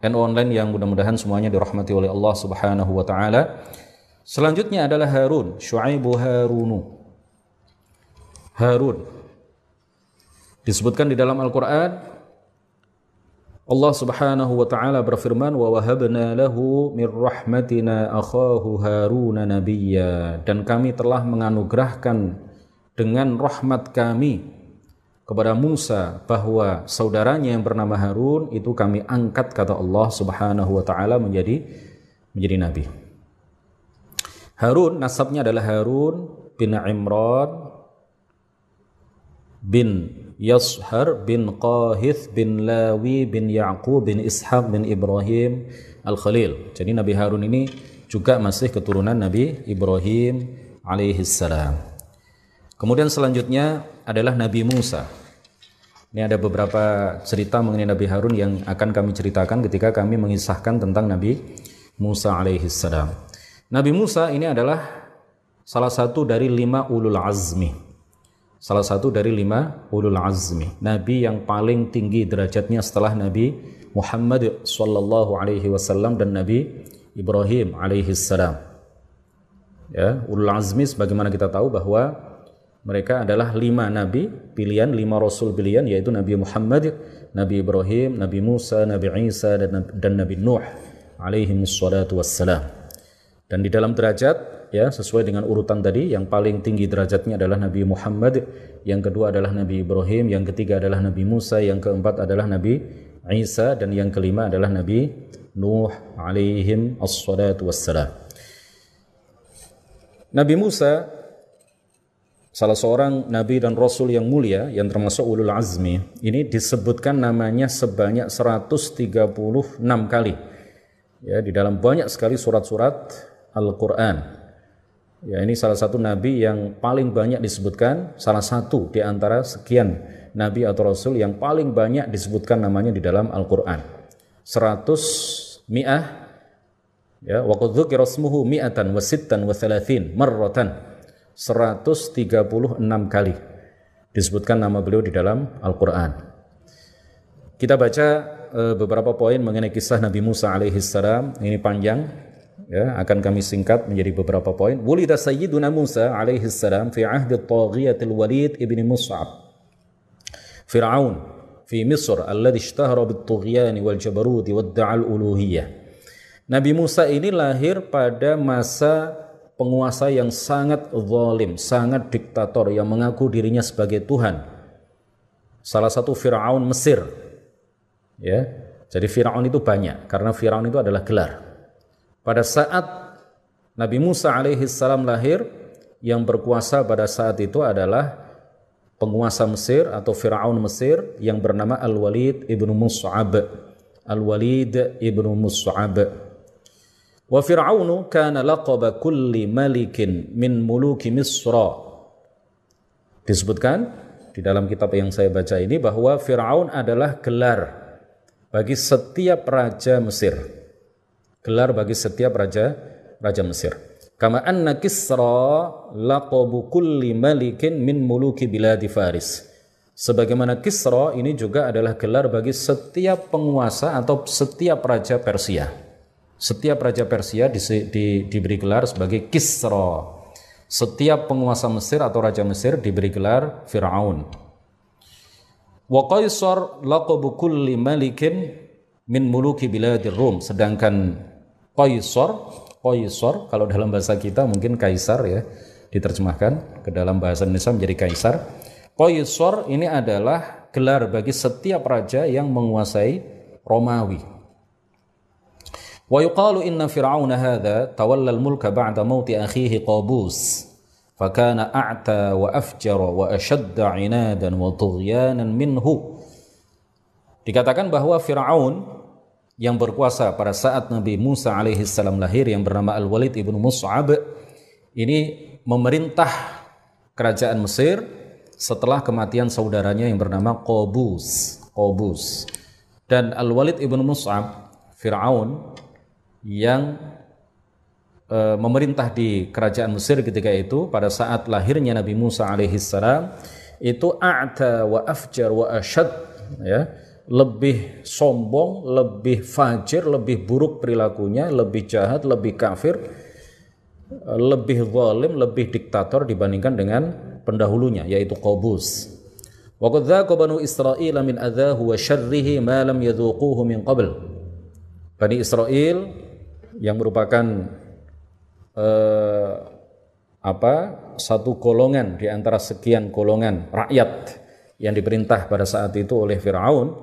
NU online yang mudah-mudahan semuanya dirahmati oleh Allah Subhanahu wa taala. Selanjutnya adalah Harun, Syuaibu Harunu. Harun. Disebutkan di dalam Al-Qur'an Allah Subhanahu wa taala berfirman wa wahabna lahu min rahmatina akhahu Harun nabiyya dan kami telah menganugerahkan dengan rahmat kami kepada Musa bahwa saudaranya yang bernama Harun itu kami angkat kata Allah Subhanahu wa taala menjadi menjadi nabi. Harun nasabnya adalah Harun bin Imran bin Yashar bin Qahith bin Lawi bin Ya'qub bin Ishaq bin Ibrahim Al-Khalil. Jadi Nabi Harun ini juga masih keturunan Nabi Ibrahim alaihi salam. Kemudian selanjutnya adalah Nabi Musa. Ini ada beberapa cerita mengenai Nabi Harun yang akan kami ceritakan ketika kami mengisahkan tentang Nabi Musa alaihi salam. Nabi Musa ini adalah salah satu dari lima ulul azmi. Salah satu dari lima ulul azmi. Nabi yang paling tinggi derajatnya setelah Nabi Muhammad sallallahu alaihi wasallam dan Nabi Ibrahim alaihi salam. Ya, ulul azmi sebagaimana kita tahu bahwa mereka adalah lima nabi pilihan, lima rasul pilihan yaitu Nabi Muhammad, Nabi Ibrahim, Nabi Musa, Nabi Isa dan, dan Nabi Nuh alaihi wassalatu wassalam. Dan di dalam derajat ya sesuai dengan urutan tadi yang paling tinggi derajatnya adalah Nabi Muhammad, yang kedua adalah Nabi Ibrahim, yang ketiga adalah Nabi Musa, yang keempat adalah Nabi Isa dan yang kelima adalah Nabi Nuh alaihim assalatu wassalam. Nabi Musa salah seorang nabi dan rasul yang mulia yang termasuk ulul azmi ini disebutkan namanya sebanyak 136 kali. Ya di dalam banyak sekali surat-surat Al-Qur'an. Ya ini salah satu nabi yang paling banyak disebutkan salah satu di antara sekian nabi atau rasul yang paling banyak disebutkan namanya di dalam Al-Qur'an. 100 mi'ah. Ya wa qad dzukira ismuhu mi'atan wa sittan wa thalathin marratan 136 kali disebutkan nama beliau di dalam Al-Quran. Kita baca uh, beberapa poin mengenai kisah Nabi Musa alaihi salam. Ini panjang, ya, akan kami singkat menjadi beberapa poin. Wulida Sayyiduna Musa alaihi salam fi ahdi taghiyatil Walid ibni Mus'ab. Fir'aun fi Misr alladhi ishtahara bit-tughyan wal jabarut wad da'al uluhiyah. Nabi Musa ini lahir pada masa penguasa yang sangat zalim, sangat diktator yang mengaku dirinya sebagai Tuhan. Salah satu Firaun Mesir. Ya. Jadi Firaun itu banyak karena Firaun itu adalah gelar. Pada saat Nabi Musa alaihi salam lahir, yang berkuasa pada saat itu adalah penguasa Mesir atau Firaun Mesir yang bernama Al-Walid ibnu Mus'ab. Al-Walid ibnu Mus'ab. Wa Fir'aunu kana laqaba kulli malikin min muluki Misra. Disebutkan di dalam kitab yang saya baca ini bahwa Fir'aun adalah gelar bagi setiap raja Mesir. Gelar bagi setiap raja raja Mesir. Kama anna Kisra laqabu kulli malikin min muluki biladi Faris. Sebagaimana Kisra ini juga adalah gelar bagi setiap penguasa atau setiap raja Persia. Setiap raja Persia di, di, diberi gelar sebagai Kisra. Setiap penguasa Mesir atau raja Mesir diberi gelar Fir'aun. Wa Qaisar laqabu kulli malikin min muluki biladir Rum. Sedangkan Qaisar, Qaisar kalau dalam bahasa kita mungkin kaisar ya, diterjemahkan ke dalam bahasa Indonesia menjadi kaisar. Qaisar ini adalah gelar bagi setiap raja yang menguasai Romawi. ويقال إن فرعون هذا تولى الملك بعد موت أخيه قابوس فكان أعتى وأفجر وأشد عنادا وطغيانا منه Dikatakan bahwa Fir'aun yang berkuasa pada saat Nabi Musa alaihi salam lahir yang bernama Al-Walid ibnu Mus'ab ini memerintah kerajaan Mesir setelah kematian saudaranya yang bernama Qobus. Qobus. Dan Al-Walid ibnu Mus'ab, Fir'aun yang e, memerintah di kerajaan Mesir ketika itu pada saat lahirnya Nabi Musa alaihi salam itu a'ta wa afjar wa ashad ya lebih sombong, lebih fajir, lebih buruk perilakunya, lebih jahat, lebih kafir, lebih zalim, lebih diktator dibandingkan dengan pendahulunya yaitu Qabus. Wa qad banu Israil min adzahu wa syarrihi ma lam yadhuquhu min qabl. Bani Israel yang merupakan eh, apa satu golongan di antara sekian golongan rakyat yang diperintah pada saat itu oleh Firaun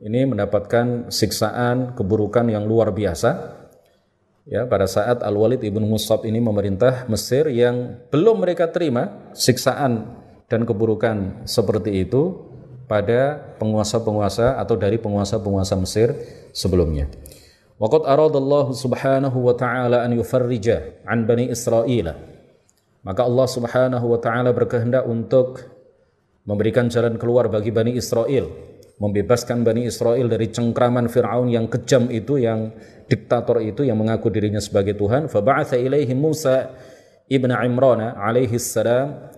ini mendapatkan siksaan keburukan yang luar biasa ya pada saat Al-Walid ibnu Musab ini memerintah Mesir yang belum mereka terima siksaan dan keburukan seperti itu pada penguasa-penguasa atau dari penguasa-penguasa Mesir sebelumnya. Waqad aradallahu subhanahu wa ta'ala an yufarrija an Bani Israel. Maka Allah subhanahu wa ta'ala berkehendak untuk memberikan jalan keluar bagi Bani Israel membebaskan Bani Israel dari cengkraman Fir'aun yang kejam itu, yang diktator itu, yang mengaku dirinya sebagai Tuhan. Faba'atha ilaihim Musa ibn Imran alaihi salam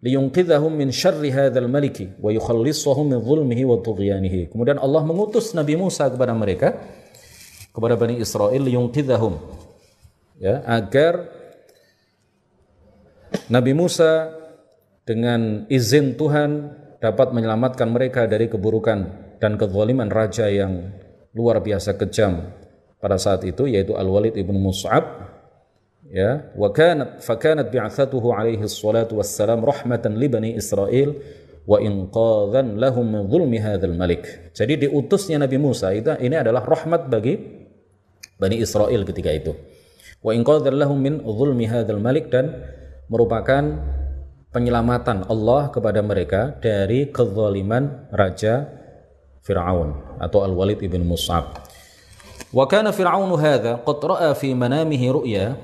liyunqidhahum min syarri hadzal maliki wa yukhallishahum min zulmihi. Kemudian Allah mengutus Nabi Musa kepada mereka kepada Bani Israel liyunqidhahum ya agar Nabi Musa dengan izin Tuhan dapat menyelamatkan mereka dari keburukan dan kezaliman raja yang luar biasa kejam pada saat itu yaitu Al-Walid ibn Mus'ab. Ya wa kanat fa kanat bi'athatuhu alaihi salatu wassalam rahmatan li bani Israel wa inqadhan lahum min zulmi hadzal malik. Jadi diutusnya Nabi Musa itu ini adalah rahmat bagi Bani Israel ketika itu wa inqadhan lahum min zulmi hadzal malik dan merupakan penyelamatan Allah kepada mereka dari kezaliman raja Fir'aun atau Al-Walid ibn Mus'ab. Wa kana Fir'aun hadha qad ra'a fi manamihi ru'ya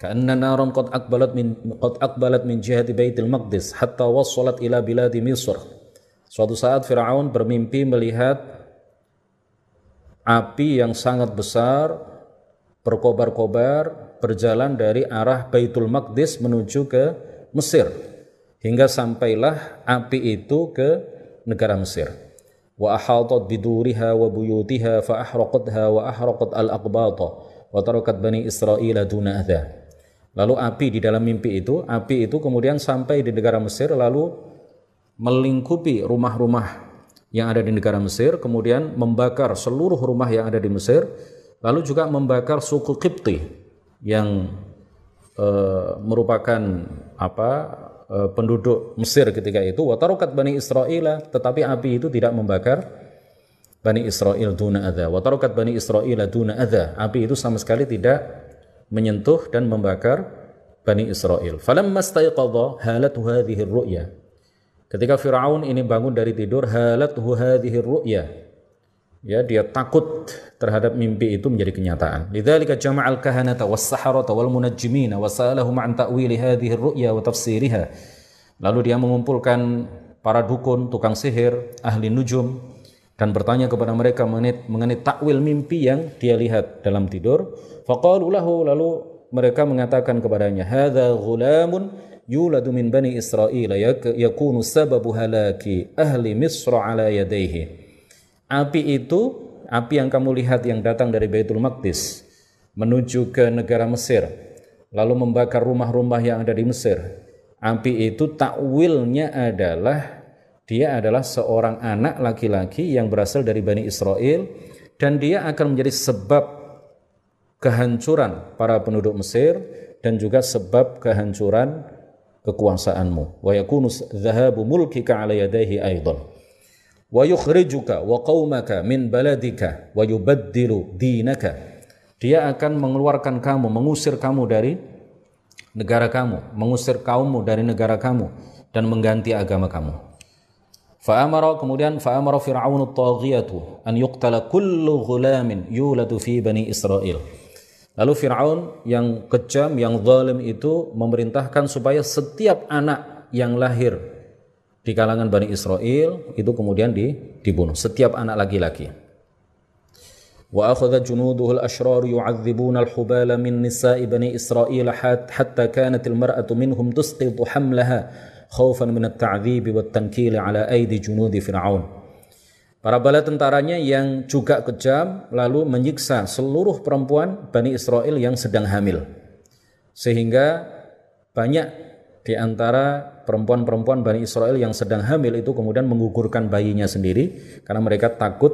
ka'anna naran qad aqbalat min qad aqbalat min jihati Baitul Maqdis hatta wassalat ila biladi Misr. Suatu saat Fir'aun bermimpi melihat api yang sangat besar berkobar-kobar berjalan dari arah Baitul Maqdis menuju ke Mesir hingga sampailah api itu ke negara Mesir. Wa ahatat biduriha wa buyutiha fa ahraqatha wa ahraqat al-aqbata wa tarakat bani Israil duna adha. Lalu api di dalam mimpi itu, api itu kemudian sampai di negara Mesir lalu melingkupi rumah-rumah yang ada di negara Mesir, kemudian membakar seluruh rumah yang ada di Mesir, lalu juga membakar suku Qibti yang e, merupakan apa Eh, penduduk Mesir ketika itu. Watarokat Bani Israel tetapi api itu tidak membakar Bani Israel duna adha watarokat Bani Israel duna adha api itu sama sekali tidak menyentuh dan membakar Bani Israel falamma staiqadha halatu hadhihi ru'ya. Ketika Firaun ini bangun dari tidur halatu hadhihi ru'ya ya dia takut terhadap mimpi itu menjadi kenyataan. Lidzalika jama'al kahanata was-saharata wal munajjimina wa sa'alahum an ta'wili hadhihi ar-ru'ya wa tafsiriha. Lalu dia mengumpulkan para dukun, tukang sihir, ahli nujum dan bertanya kepada mereka mengenai, mengenai takwil mimpi yang dia lihat dalam tidur. Faqalu lahu lalu mereka mengatakan kepadanya, "Hadza ghulamun yuladu min bani Israil yakunu sababu halaki ahli Misr ala yadayhi." Api itu, api yang kamu lihat yang datang dari Baitul Maqdis menuju ke negara Mesir, lalu membakar rumah-rumah yang ada di Mesir. Api itu takwilnya adalah dia adalah seorang anak laki-laki yang berasal dari Bani Israel dan dia akan menjadi sebab kehancuran para penduduk Mesir dan juga sebab kehancuran kekuasaanmu. Wa yakunu dhahabu mulkika ala yadayhi aidan wa yukhrijuka wa qaumaka min baladika wa yubaddilu dinaka dia akan mengeluarkan kamu mengusir kamu dari negara kamu mengusir kaummu dari negara kamu dan mengganti agama kamu Fa'amara kemudian fa'amara Fir'aun at-taghiyatu an yuqtala kullu ghulamin yuladu fi Bani Israel. Lalu Fir'aun yang kejam, yang zalim itu memerintahkan supaya setiap anak yang lahir di kalangan Bani Israel itu kemudian di, dibunuh setiap anak laki-laki. Wa akhadha junuduhu al-ashrar yu'adzibuna al-hubala min nisa'i Bani Israel hatta kanat al-mar'atu minhum tusqitu hamlaha khawfan min at-ta'dzib wa at-tankil ala aidi junudi Fir'aun. Para bala tentaranya yang juga kejam lalu menyiksa seluruh perempuan Bani Israel yang sedang hamil. Sehingga banyak di antara perempuan-perempuan Bani Israel yang sedang hamil itu kemudian menggugurkan bayinya sendiri karena mereka takut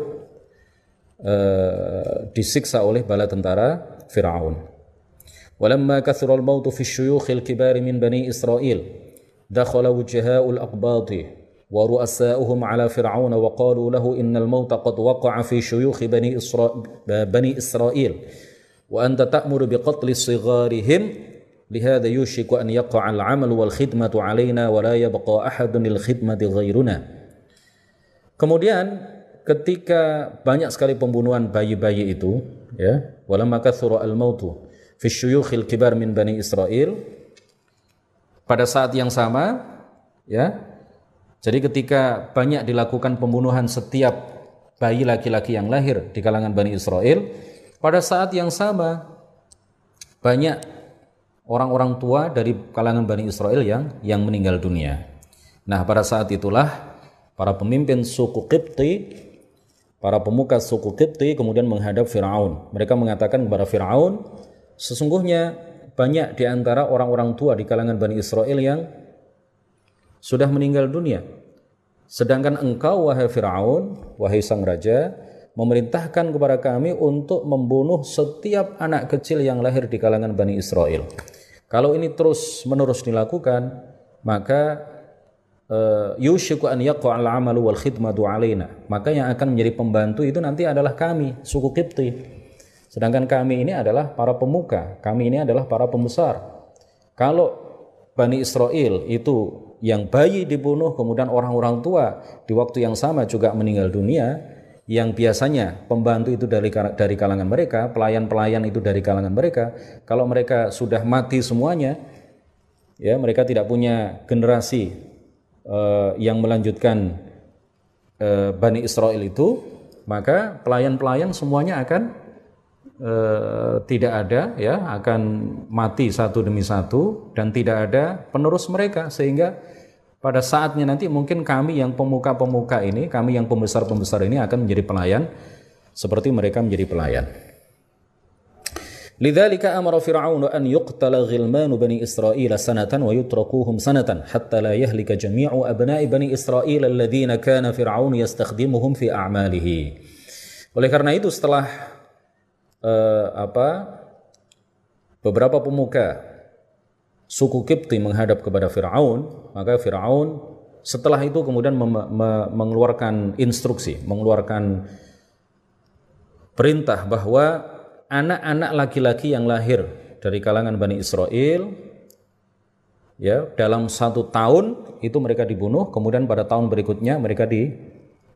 uh, disiksa oleh bala tentara Firaun. Walamma kathura al-maut fi syuyukh al-kibar min bani Israel, dakhala wujaha'u al-aqbat wa ru'asa'uhum ala Fir'aun wa qalu lahu inna al-maut qad waqa'a fi syuyukh bani Israel bani Israel wa anta ta'muru bi qatl sigharihim لهذا يوشك أن يقع العمل والخدمة علينا ولا يبقى أحد للخدمة غيرنا Kemudian ketika banyak sekali pembunuhan bayi-bayi itu ya walamma kathura al-mautu fi syuyukhil kibar min bani Israel pada saat yang sama ya jadi ketika banyak dilakukan pembunuhan setiap bayi laki-laki yang lahir di kalangan Bani Israel pada saat yang sama banyak orang-orang tua dari kalangan Bani Israel yang yang meninggal dunia nah pada saat itulah para pemimpin suku Qibti para pemuka suku Qibti kemudian menghadap Firaun. Mereka mengatakan kepada Firaun, sesungguhnya banyak di antara orang-orang tua di kalangan Bani Israel yang sudah meninggal dunia. Sedangkan engkau wahai Firaun, wahai sang raja, memerintahkan kepada kami untuk membunuh setiap anak kecil yang lahir di kalangan Bani Israel. Kalau ini terus menerus dilakukan, maka Eh, yushiku an yaqa'al amalu wal khidmatu alaina. Maka yang akan menjadi pembantu itu nanti adalah kami, suku Kipti. Sedangkan kami ini adalah para pemuka, kami ini adalah para pembesar. Kalau Bani Israel itu yang bayi dibunuh, kemudian orang-orang tua di waktu yang sama juga meninggal dunia, yang biasanya pembantu itu dari dari kalangan mereka, pelayan-pelayan itu dari kalangan mereka. Kalau mereka sudah mati semuanya, ya mereka tidak punya generasi uh, yang melanjutkan uh, Bani Israel itu, maka pelayan-pelayan semuanya akan uh, tidak ada ya, akan mati satu demi satu dan tidak ada penerus mereka sehingga pada saatnya nanti mungkin kami yang pemuka-pemuka ini, kami yang pembesar-pembesar ini akan menjadi pelayan seperti mereka menjadi pelayan. Lidzalika amara Fir'aun an yuqtala ghilman bani Israil sanatan wa yutrakuhum sanatan hatta la yahlika jami'u abna'i bani Israil alladziina kana Fir'aun yastakhdimuhum fi a'malihi. Oleh karena itu setelah uh, apa beberapa pemuka suku Kipti menghadap kepada Firaun, maka Firaun setelah itu kemudian mengeluarkan instruksi, mengeluarkan perintah bahwa anak-anak laki-laki yang lahir dari kalangan Bani Israel ya dalam satu tahun itu mereka dibunuh kemudian pada tahun berikutnya mereka di,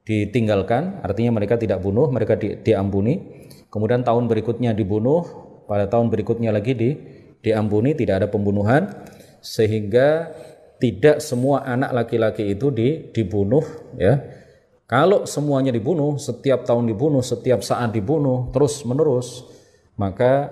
ditinggalkan artinya mereka tidak bunuh mereka di, diampuni. Kemudian tahun berikutnya dibunuh pada tahun berikutnya lagi di, diampuni tidak ada pembunuhan sehingga tidak semua anak laki-laki itu di, dibunuh ya. Kalau semuanya dibunuh setiap tahun dibunuh setiap saat dibunuh terus menerus maka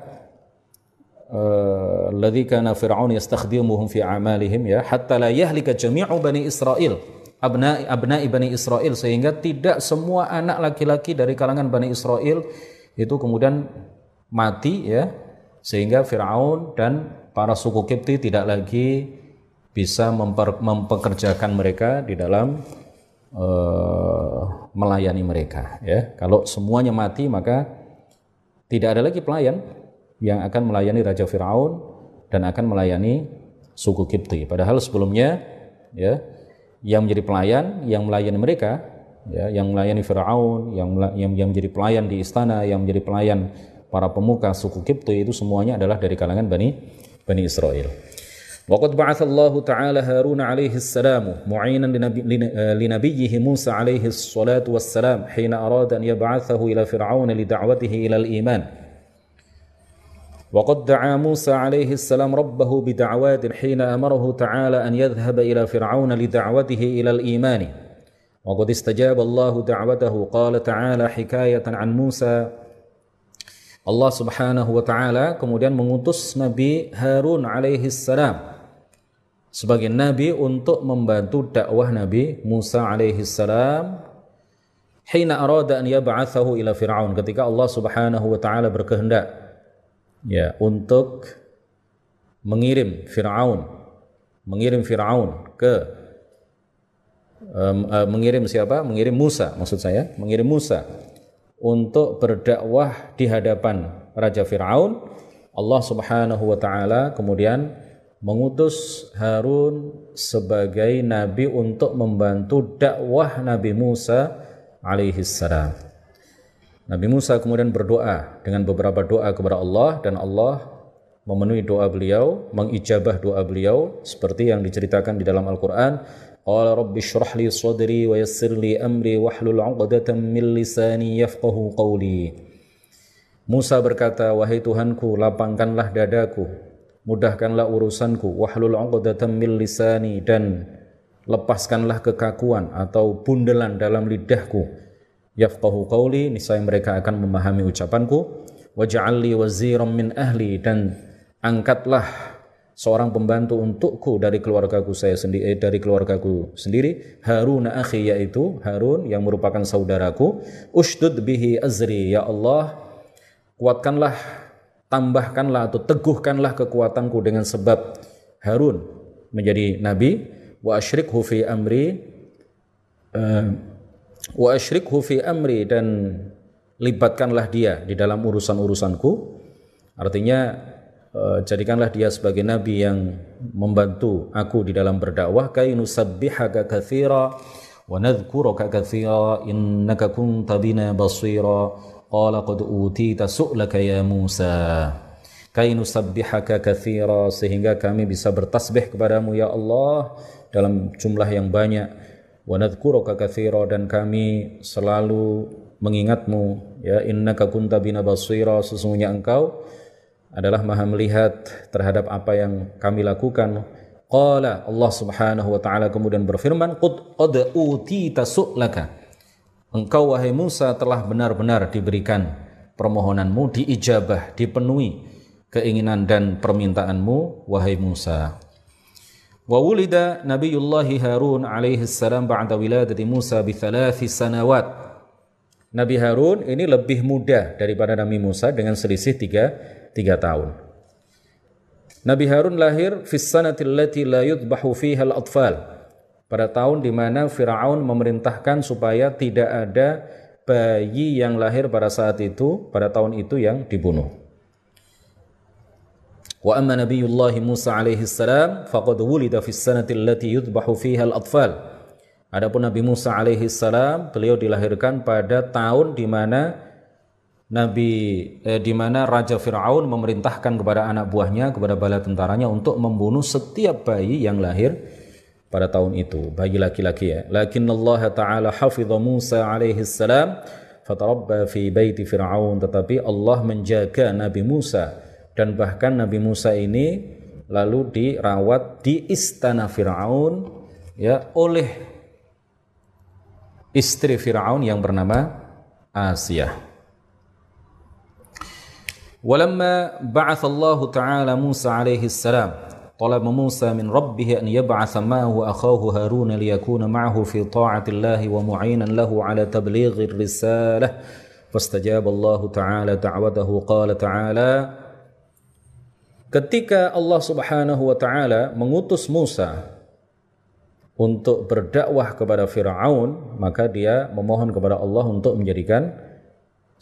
eh, alladzi kana fir'aun yastakhdimuhum fi a'malihim ya hatta la yahlika jami'u bani Israel abna'i abna'i bani Israel sehingga tidak semua anak laki-laki dari kalangan bani Israel itu kemudian mati ya sehingga Firaun dan para suku Kipti tidak lagi bisa memper, mempekerjakan mereka di dalam uh, melayani mereka ya kalau semuanya mati maka tidak ada lagi pelayan yang akan melayani Raja Fir'aun dan akan melayani suku Kipti. Padahal sebelumnya ya yang menjadi pelayan, yang melayani mereka, ya, yang melayani Fir'aun, yang, yang, yang menjadi pelayan di istana, yang menjadi pelayan para pemuka suku Kipto itu semuanya adalah dari kalangan Bani Bani Israel. Waqad ba'athallahu ta'ala Harun alaihi salam mu'inan li linabiyyihi Musa alaihi salatu wassalam hina arada an yab'athahu ila fir'aun li da'watihi ila al-iman. وقد دعا موسى عليه السلام ربه بدعوات حين امره تعالى ان يذهب إلى فرعون لدعوته إلى الايمان وقد استجاب الله دعوته قال تعالى حكايه عن موسى Allah Subhanahu wa taala kemudian mengutus Nabi Harun alaihi salam sebagai nabi untuk membantu dakwah Nabi Musa alaihi salam hina arada an yab'athahu ila Fir'aun ketika Allah Subhanahu wa taala berkehendak ya untuk mengirim Fir'aun mengirim Fir'aun ke um, uh, mengirim siapa? Mengirim Musa maksud saya, mengirim Musa untuk berdakwah di hadapan Raja Fir'aun, Allah Subhanahu wa taala kemudian mengutus Harun sebagai nabi untuk membantu dakwah Nabi Musa alaihi salam. Nabi Musa kemudian berdoa dengan beberapa doa kepada Allah dan Allah memenuhi doa beliau, mengijabah doa beliau seperti yang diceritakan di dalam Al-Qur'an Qala rabbi shrah li sadri wa yassir li amri wahlul 'uqdatam min lisani qawli. Musa berkata, "Wahai Tuhanku, lapangkanlah dadaku, mudahkanlah urusanku, wahlul 'uqdatam min lisani dan lepaskanlah kekakuan atau bundelan dalam lidahku. Yafqahu qawli, niscaya mereka akan memahami ucapanku. Waj'al li waziran min ahli dan angkatlah seorang pembantu untukku dari keluargaku saya sendiri eh, dari keluargaku sendiri Harun akhi yaitu Harun yang merupakan saudaraku. Ushdud bihi azri ya Allah kuatkanlah tambahkanlah atau teguhkanlah kekuatanku dengan sebab Harun menjadi nabi. Wa asyrikhu fi amri uh, wa asyrikhu fi amri dan libatkanlah dia di dalam urusan-urusanku. Artinya Eh, jadikanlah dia sebagai nabi yang membantu aku di dalam berdakwah. Kai nusabbihaka katsira wa nadhkuruka katsira innaka kunta bina basira. Qala qad utita su'laka ya Musa. Kai nusabbihaka katsira sehingga kami bisa bertasbih kepadamu ya Allah dalam jumlah yang banyak. Wa nadhkuruka katsira dan kami selalu mengingatmu ya innaka kunta bina basira. Sesungguhnya engkau adalah maha melihat terhadap apa yang kami lakukan. Qala Allah Subhanahu wa taala kemudian berfirman, "Qad utita su'laka." Engkau wahai Musa telah benar-benar diberikan permohonanmu diijabah, dipenuhi keinginan dan permintaanmu wahai Musa. Wa wulida Nabiullah Harun alaihi salam ba'da wiladati Musa bi thalathi sanawat. Nabi Harun ini lebih muda daripada Nabi Musa dengan selisih tiga tiga tahun. Nabi Harun lahir fis sanatil lati la yudbahu fiha al-atfal. Pada tahun di mana Firaun memerintahkan supaya tidak ada bayi yang lahir pada saat itu, pada tahun itu yang dibunuh. Wa amma Nabiullah Musa alaihi salam faqad wulida fis sanati yudbahu fiha al-atfal. Adapun Nabi Musa alaihi salam beliau dilahirkan pada tahun di mana Nabi eh, di mana Raja Fir'aun memerintahkan kepada anak buahnya, kepada bala tentaranya untuk membunuh setiap bayi yang lahir pada tahun itu, bayi laki-laki ya. Lakin Allah Ta'ala hafidha Musa alaihi salam fatarabba fi baiti Fir'aun. Tetapi Allah menjaga Nabi Musa dan bahkan Nabi Musa ini lalu dirawat di istana Fir'aun ya oleh istri Fir'aun yang bernama Asiyah. ولما بعث الله تعالى موسى عليه السلام طلب موسى من ربه أن يبعث معه أخاه هارون ليكون معه في طاعة الله ومعينا له على تبليغ الرسالة فاستجاب الله تعالى دعوته قال تعالى Ketika Allah Subhanahu wa taala mengutus Musa untuk berdakwah kepada Firaun, maka dia memohon kepada Allah untuk menjadikan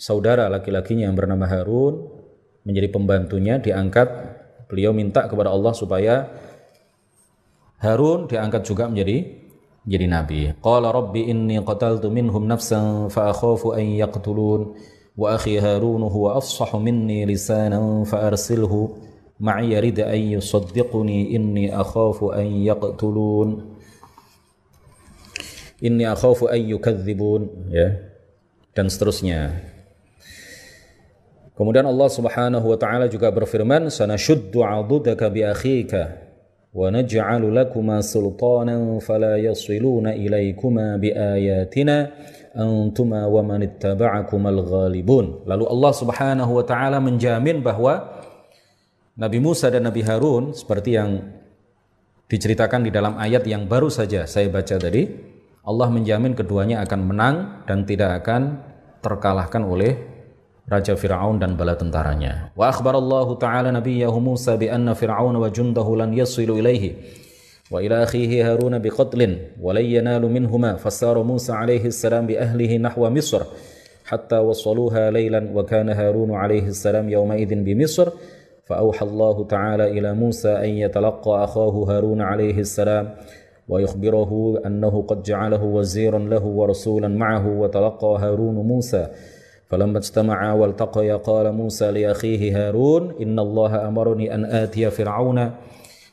saudara laki-lakinya yang bernama Harun menjadi pembantunya diangkat beliau minta kepada Allah supaya Harun diangkat juga menjadi menjadi nabi. Qala rabbi inni qataltu minhum nafsan fa akhafu an yaqtulun wa akhi Harun huwa afsahu minni lisanan fa arsilhu ma'i yarid an yusaddiquni inni akhafu an yaqtulun inni akhafu an yukadzibun ya dan seterusnya Kemudian Allah Subhanahu wa taala juga berfirman, "Sanashuddu 'adudaka bi akhika wa naj'alu lakuma sultanan fala yasiluna ilaykuma bi ayatina antuma wa man ittaba'akumal ghalibun." Lalu Allah Subhanahu wa taala menjamin bahwa Nabi Musa dan Nabi Harun seperti yang diceritakan di dalam ayat yang baru saja saya baca tadi, Allah menjamin keduanya akan menang dan tidak akan terkalahkan oleh Raja Fir'aun dan bala tentaranya. Wa akhbarallahu ta'ala nabiyahu Musa bi anna Fir'aun wa jundahu lan yasilu ilaihi wa ila akhihi Harun bi qatlin wa lan yanalu minhuma fasara Musa alaihi salam bi ahlihi nahwa Misr hatta wasaluha laylan wa kana Harun alaihi salam yawma idhin bi Misr فأوحى الله تعالى إلى موسى أن يتلقى أخاه هارون عليه السلام ويخبره أنه قد جعله وزيرا له ورسولا معه وتلقى هارون موسى. فلما اجتمعا والتقيا قال موسى لأخيه هارون إن الله أمرني أن آتي فرعون.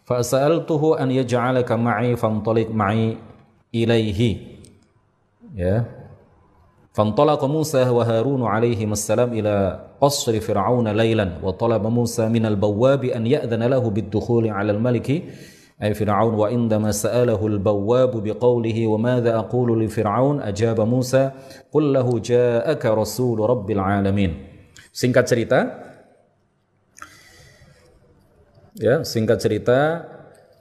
فسألته أن يجعلك معي فانطلق معي إليه. يا. فانطلق موسى وهارون عليهما السلام إلى قصر فرعون ليلا وطلب موسى من البواب أن يأذن له بالدخول على الملك. أي فرعون وعندما سأله البواب بقوله وماذا أقول لفرعون أجاب موسى قل له جاءك رسول رب العالمين singkat cerita ya singkat cerita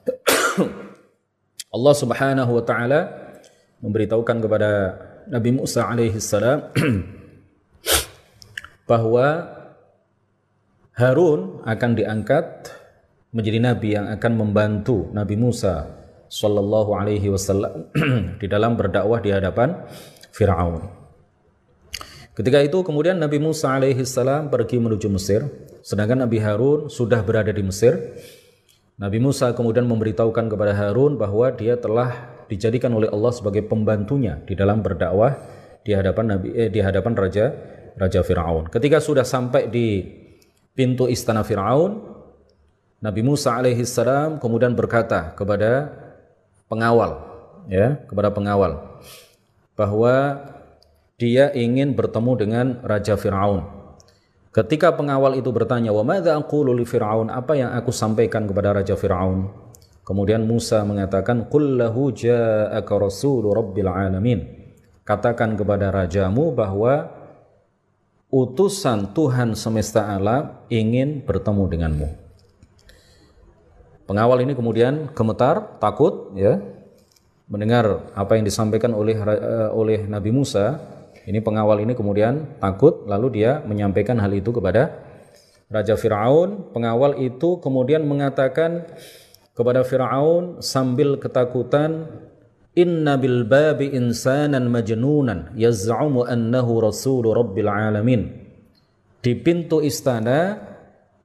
Allah Subhanahu wa taala memberitahukan kepada Nabi Musa alaihi salam bahwa Harun akan diangkat menjadi nabi yang akan membantu Nabi Musa sallallahu alaihi wasallam di dalam berdakwah di hadapan Firaun. Ketika itu kemudian Nabi Musa alaihi salam pergi menuju Mesir, sedangkan Nabi Harun sudah berada di Mesir. Nabi Musa kemudian memberitahukan kepada Harun bahwa dia telah dijadikan oleh Allah sebagai pembantunya di dalam berdakwah di hadapan Nabi eh, di hadapan raja raja Firaun. Ketika sudah sampai di pintu istana Firaun, Nabi Musa alaihi salam kemudian berkata kepada pengawal ya, kepada pengawal bahwa dia ingin bertemu dengan Raja Firaun. Ketika pengawal itu bertanya, "Wa madza aqulu li Firaun?" Apa yang aku sampaikan kepada Raja Firaun? Kemudian Musa mengatakan, "Qul lahu ja'aka rasul rabbil alamin." Katakan kepada rajamu bahwa utusan Tuhan semesta alam ingin bertemu denganmu. Pengawal ini kemudian gemetar, takut ya mendengar apa yang disampaikan oleh uh, oleh Nabi Musa. Ini pengawal ini kemudian takut lalu dia menyampaikan hal itu kepada Raja Firaun. Pengawal itu kemudian mengatakan kepada Firaun sambil ketakutan Inna bil babi insanan majnunan yaz'umu annahu rasulu rabbil alamin. Di pintu istana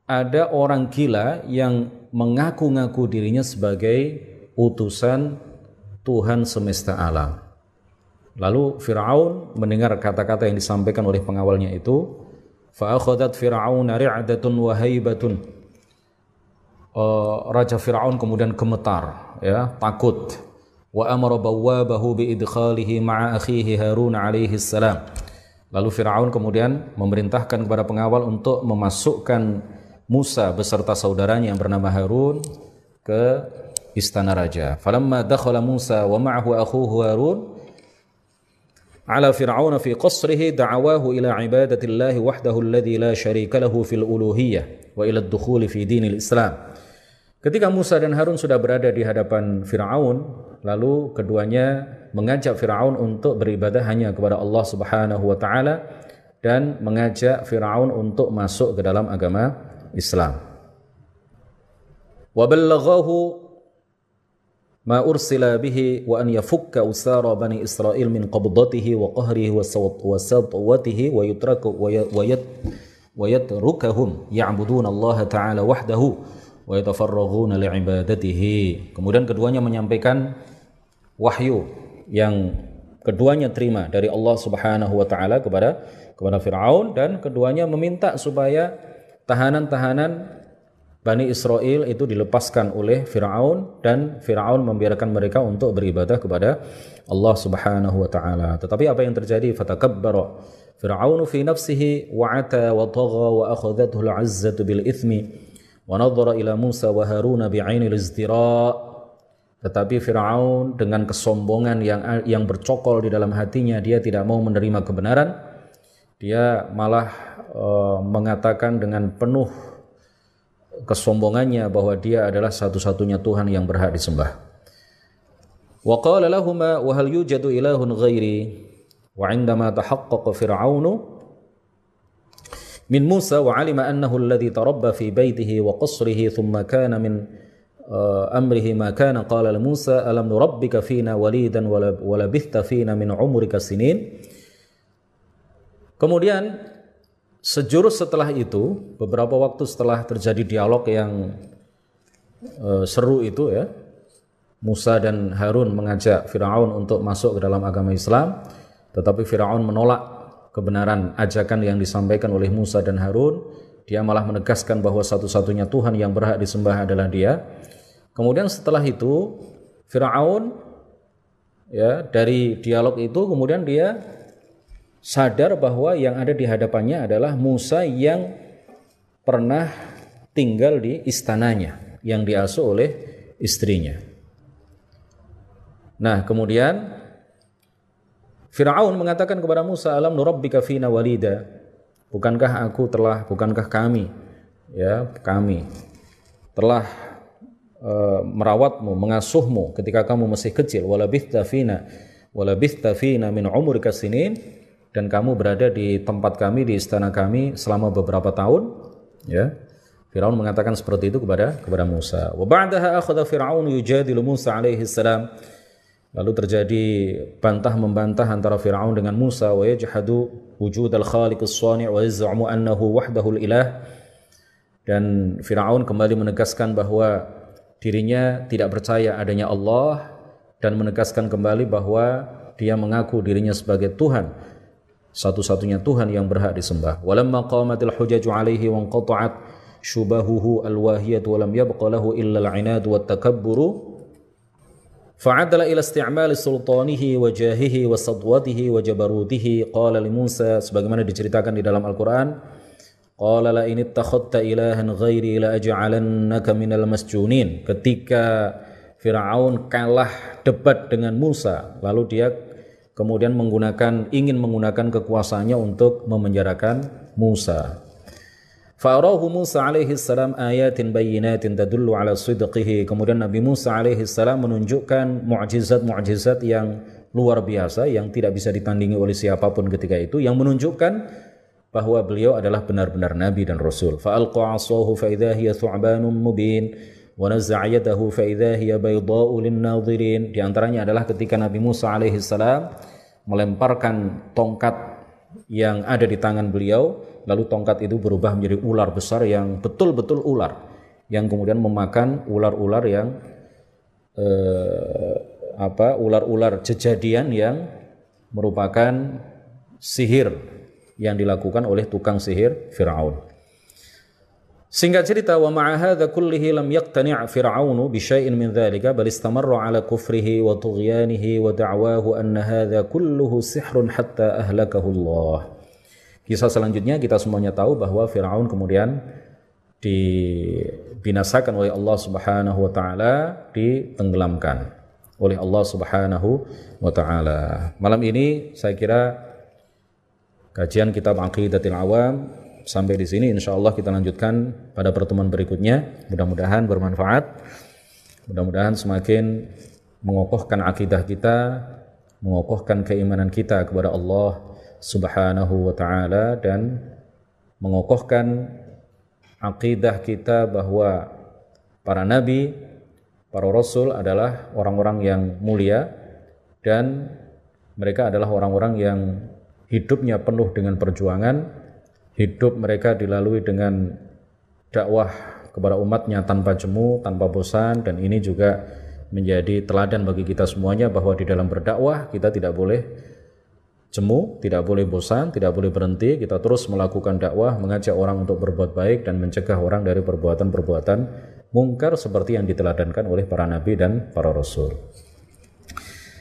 ada orang gila yang mengaku-ngaku dirinya sebagai utusan Tuhan semesta alam. Lalu Fir'aun mendengar kata-kata yang disampaikan oleh pengawalnya itu, fa'akhadat Fir'aun ri'adatun wa haibatun. Uh, Raja Fir'aun kemudian gemetar, ya, takut. Wa amara bawwabahu bi idkhalihi ma'a akhihi Harun alaihi salam. Lalu Fir'aun kemudian memerintahkan kepada pengawal untuk memasukkan Musa beserta saudaranya yang bernama Harun ke istana raja. Falamma dakhala Musa wa ma'ahu akhuhu Harun ala Fir'aun fi qasrihi da'awahu ila ibadati Allah wahdahu alladhi la sharika lahu fil uluhiyyah wa ila ad-dukhul fi dinil Islam. Ketika Musa dan Harun sudah berada di hadapan Firaun, lalu keduanya mengajak Firaun untuk beribadah hanya kepada Allah Subhanahu wa taala dan mengajak Firaun untuk masuk ke dalam agama Islam. Wa ma ursila bihi wa an yafukka usara bani Israel min qabdatihi wa qahrihi wa satwatihi wa yutraku wa yat wa yatrukahum ya'budun Allah taala wahdahu wa yatafarraghuna li'ibadatihi. Kemudian keduanya menyampaikan wahyu yang keduanya terima dari Allah Subhanahu wa taala kepada kepada Firaun dan keduanya meminta supaya tahanan-tahanan Bani Israel itu dilepaskan oleh Firaun dan Firaun membiarkan mereka untuk beribadah kepada Allah Subhanahu wa taala. Tetapi apa yang terjadi? Fatakabbara Fir'aun fi nafsihi wa ata wa tagha wa akhadhathu al-'izzatu bil ithmi wa nadhara ila Musa wa Harun bi'ainil izdira' tetapi Firaun dengan kesombongan yang yang bercokol di dalam hatinya dia tidak mau menerima kebenaran dia malah uh, mengatakan dengan penuh kesombongannya bahwa dia adalah satu-satunya Tuhan yang berhak disembah. Wa qala lahumā wa hal yujadu ilahun ghairi? Wa 'indama tahaqqaqa fir'aunu min Musa wa 'alima annahu alladhi tarabba fi baytihi wa qasrihi thumma kana min amrihi ma kana qala li Musa alam nurabbika fina walidan wa labithta fina min umrika sinin Kemudian Sejurus setelah itu, beberapa waktu setelah terjadi dialog yang uh, seru itu ya, Musa dan Harun mengajak Firaun untuk masuk ke dalam agama Islam, tetapi Firaun menolak kebenaran ajakan yang disampaikan oleh Musa dan Harun. Dia malah menegaskan bahwa satu-satunya Tuhan yang berhak disembah adalah Dia. Kemudian setelah itu Firaun ya dari dialog itu kemudian dia sadar bahwa yang ada di hadapannya adalah Musa yang pernah tinggal di istananya yang diasuh oleh istrinya. Nah, kemudian Firaun mengatakan kepada Musa, "Alam nurabbika fina walida?" Bukankah aku telah, bukankah kami ya, kami telah uh, merawatmu, mengasuhmu ketika kamu masih kecil, walabitha fina walabitha fina min umrika sinin dan kamu berada di tempat kami di istana kami selama beberapa tahun ya. Firaun mengatakan seperti itu kepada kepada Musa. Wa ba'daha akhadha Firaun yujadilu Musa alaihi salam. Lalu terjadi bantah membantah antara Firaun dengan Musa wa yajhadu wujud al-khaliq as-sani' wa yaz'umu annahu wahdahu al-ilah dan Firaun kembali menegaskan bahwa dirinya tidak percaya adanya Allah dan menegaskan kembali bahwa dia mengaku dirinya sebagai Tuhan satu-satunya Tuhan yang berhak disembah. Walamma qamatil hujaju alaihi wa qata'at syubahuhu alwahiyat wa lam yabqa lahu illa al-'inad wa takabburu fa'adala ila isti'mal sultanihi wa jahihi wa sadwatihi wa jabarutihi. Qala li Musa sebagaimana diceritakan di dalam Al-Qur'an qala la in ittakhadta ilahan ghairi la aj'alannaka minal masjunin. Ketika Firaun kalah debat dengan Musa lalu dia kemudian menggunakan ingin menggunakan kekuasaannya untuk memenjarakan Musa. Fa'arahu Musa alaihi salam ayatin bayyinatin tadullu ala sidqihi. Kemudian Nabi Musa alaihi salam menunjukkan mukjizat-mukjizat yang luar biasa yang tidak bisa ditandingi oleh siapa pun ketika itu yang menunjukkan bahwa beliau adalah benar-benar nabi dan rasul. Fa'alqa 'asahu fa idza hiya thu'banun mubin Di antaranya adalah ketika Nabi Musa alaihi salam melemparkan tongkat yang ada di tangan beliau, lalu tongkat itu berubah menjadi ular besar yang betul-betul ular, yang kemudian memakan ular-ular yang eh, apa ular-ular kejadian yang merupakan sihir yang dilakukan oleh tukang sihir Firaun. Singkat cerita wa ma'a hadza kullihi lam yaqtani' fir'aunu bi syai'in min dzalika bal istamarra 'ala kufrihi wa tughyanihi wa da'wahu anna hadza kulluhu sihrun hatta ahlakahu Allah. Kisah selanjutnya kita semuanya tahu bahwa Firaun kemudian dibinasakan oleh Allah Subhanahu wa taala, ditenggelamkan oleh Allah Subhanahu wa taala. Malam ini saya kira kajian kitab Aqidatul Awam sampai di sini. Insya Allah kita lanjutkan pada pertemuan berikutnya. Mudah-mudahan bermanfaat. Mudah-mudahan semakin mengokohkan akidah kita mengokohkan keimanan kita kepada Allah subhanahu wa ta'ala dan mengokohkan akidah kita bahwa para nabi para rasul adalah orang-orang yang mulia dan mereka adalah orang-orang yang hidupnya penuh dengan perjuangan hidup mereka dilalui dengan dakwah kepada umatnya tanpa jemu, tanpa bosan dan ini juga menjadi teladan bagi kita semuanya bahwa di dalam berdakwah kita tidak boleh jemu, tidak boleh bosan, tidak boleh berhenti. Kita terus melakukan dakwah, mengajak orang untuk berbuat baik dan mencegah orang dari perbuatan-perbuatan mungkar seperti yang diteladankan oleh para nabi dan para rasul.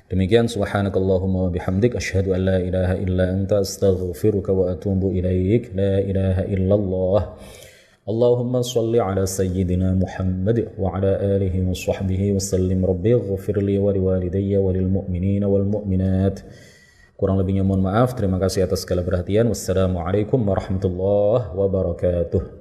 Demikian subhanakallahumma bihamdik asyhadu an la ilaha illa anta astaghfiruka wa atubu ilaik. La ilaha illallah. اللهم صل على سيدنا محمد وعلى آله وصحبه وسلم ربي اغفر لي ولوالدي وللمؤمنين والمؤمنات Kurang lebihnya mohon maaf. Terima kasih atas segala perhatian. Wassalamualaikum warahmatullahi wabarakatuh.